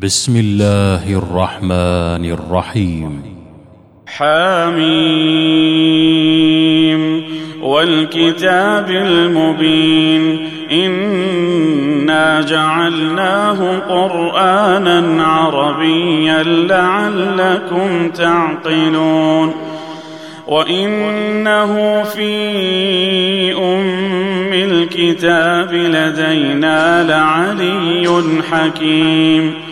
بسم الله الرحمن الرحيم. حاميم والكتاب المبين. إنا جعلناه قرآنا عربيا لعلكم تعقلون. وإنه في أم الكتاب لدينا لعلي حكيم.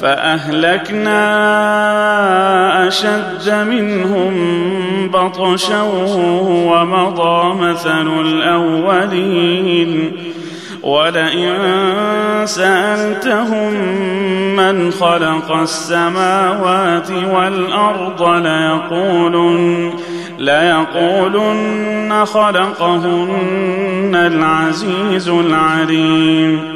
فأهلكنا أشد منهم بطشا ومضى مثل الأولين. ولئن سألتهم من خلق السماوات والأرض ليقولن ليقولن خلقهن العزيز العليم.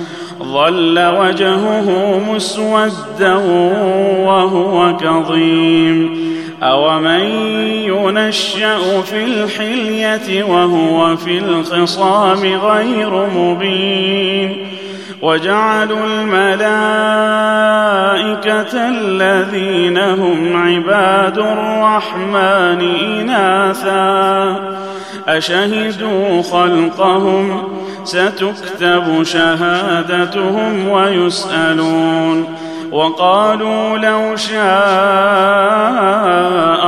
ظل وجهه مسودا وهو كظيم. أومن ينشأ في الحلية وهو في الخصام غير مبين. وجعلوا الملائكة الذين هم عباد الرحمن إناثا أشهدوا خلقهم ستكتب شهادتهم ويسألون وقالوا لو شاء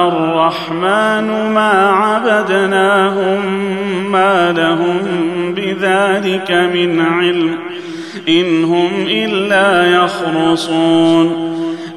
الرحمن ما عبدناهم ما لهم بذلك من علم إن هم إلا يخرصون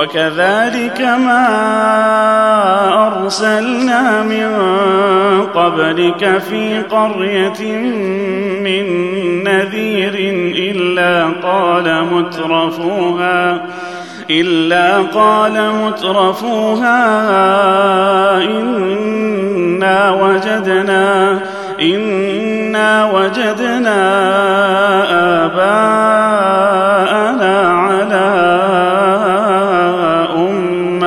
وكذلك ما أرسلنا من قبلك في قرية من نذير إلا قال مترفوها إلا قال مترفوها إنا وجدنا إنا وجدنا آباءنا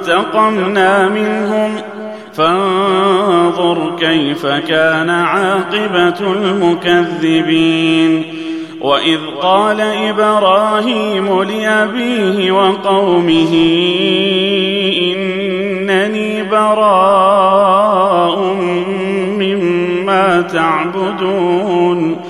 فانتقمنا منهم. فانظر كيف كان عاقبة المكذبين. وإذ قال إبراهيم لأبيه وقومه إنني براء مما تعبدون.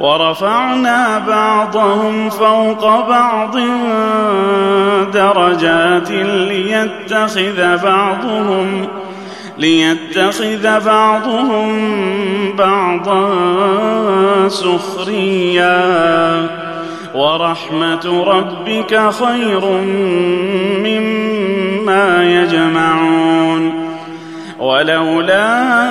ورفعنا بعضهم فوق بعض درجات ليتخذ بعضهم ليتخذ بعضهم بعضا سخريا. ورحمة ربك خير مما يجمعون. ولولا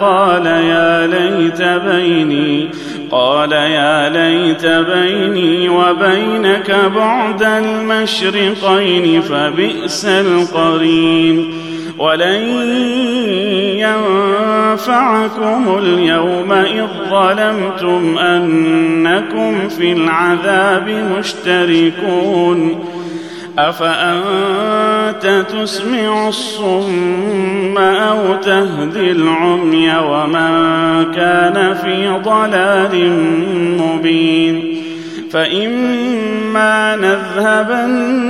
قال يا ليت بيني قال يا ليت بيني وبينك بعد المشرقين فبئس القرين. ولن ينفعكم اليوم إذ ظلمتم أنكم في العذاب مشتركون. أفأنت تسمع الصم أو تهدي العمي ومن كان في ضلال مبين فإما نذهبن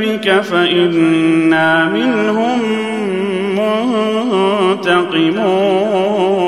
بك فإنا منهم منتقمون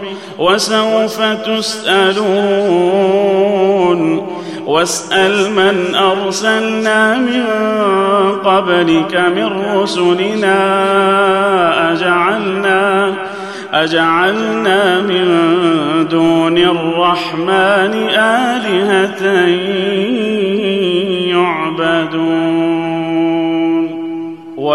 وسوف تسألون. واسأل من أرسلنا من قبلك من رسلنا. أجعلنا أجعلنا من دون الرحمن آلهة يعبدون.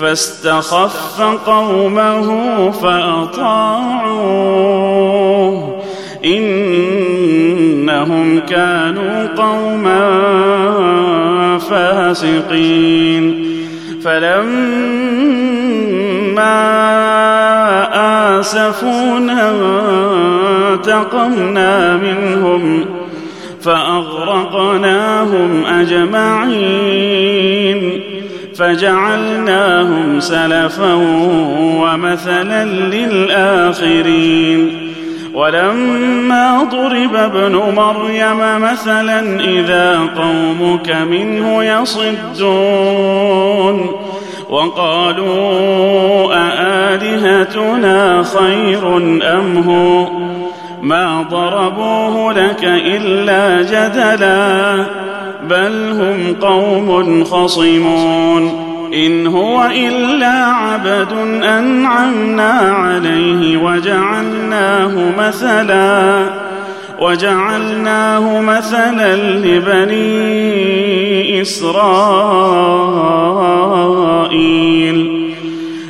فاستخف قومه فأطاعوه. إنهم كانوا قوما فاسقين. فلما آسفونا انتقمنا منهم فأغرقناهم أجمعين. فجعلناهم سلفا ومثلا للآخرين. ولما ضرب ابن مريم مثلا إذا قومك منه يصدون. وقالوا أآلهتنا خير أم هو؟ ما ضربوه لك إلا جدلا بل هم قوم خصمون. إن هو إلا عبد أنعمنا عليه وجعلناه مثلا وجعلناه مثلا لبني إسرائيل.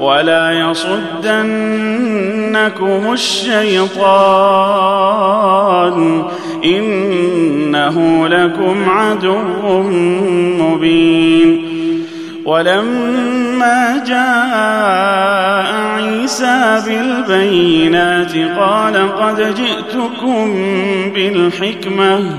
ولا يصدنكم الشيطان إنه لكم عدو مبين ولما جاء عيسى بالبينات قال قد جئتكم بالحكمة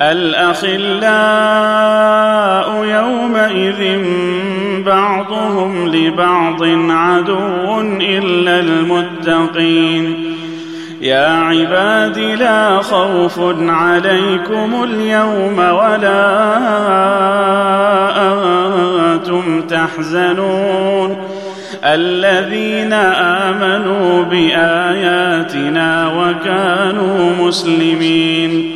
الأخلاء يومئذ بعضهم لبعض عدو إلا المتقين. يا عباد لا خوف عليكم اليوم ولا أنتم تحزنون. الذين آمنوا بآياتنا وكانوا مسلمين.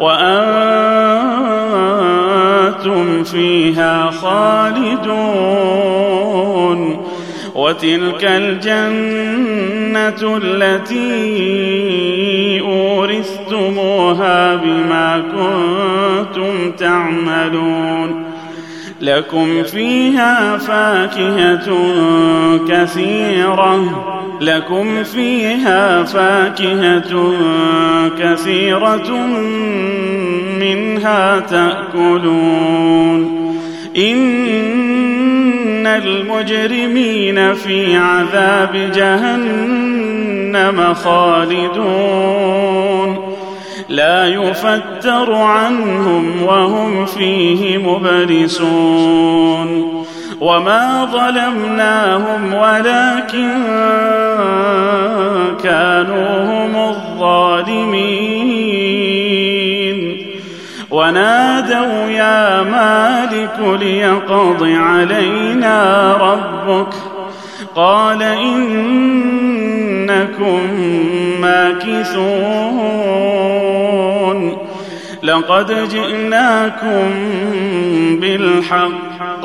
وأنتم فيها خالدون وتلك الجنة التي أورثتموها بما كنتم تعملون لكم فيها فاكهة كثيرة لكم فيها فاكهة كثيرة منها تأكلون. إن المجرمين في عذاب جهنم خالدون. لا يفتر عنهم وهم فيه مبلسون. وما ظلمناهم ولكن كانوا هم الظالمين ونادوا يا مالك ليقض علينا ربك قال انكم ماكثون لقد جئناكم بالحق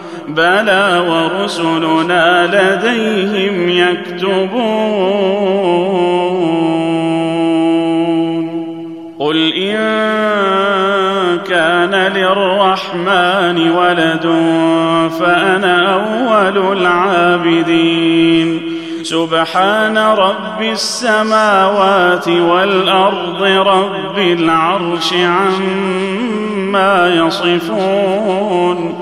بلى ورسلنا لديهم يكتبون قل إن كان للرحمن ولد فأنا أول العابدين سبحان رب السماوات والأرض رب العرش عما يصفون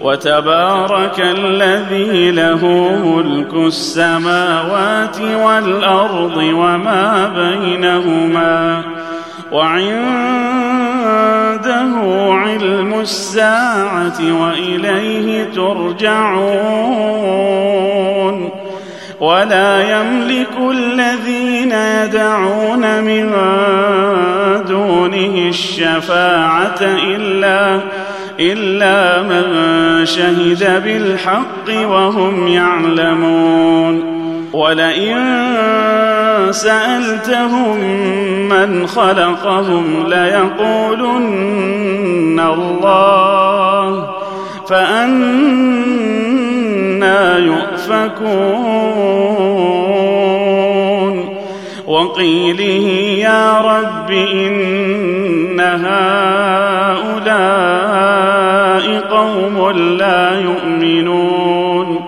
وتبارك الذي له ملك السماوات والأرض وما بينهما وعنده علم الساعة وإليه ترجعون ولا يملك الذين يدعون من دونه الشفاعة إلا إلا من شهد بالحق وهم يعلمون. ولئن سألتهم من خلقهم ليقولن الله فأنا يؤفكون. وقيله يا رب إن هؤلاء لا يؤمنون.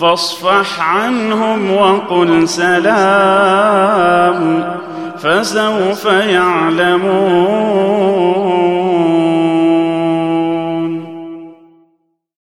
فاصفح عنهم وقل سلام فسوف يعلمون.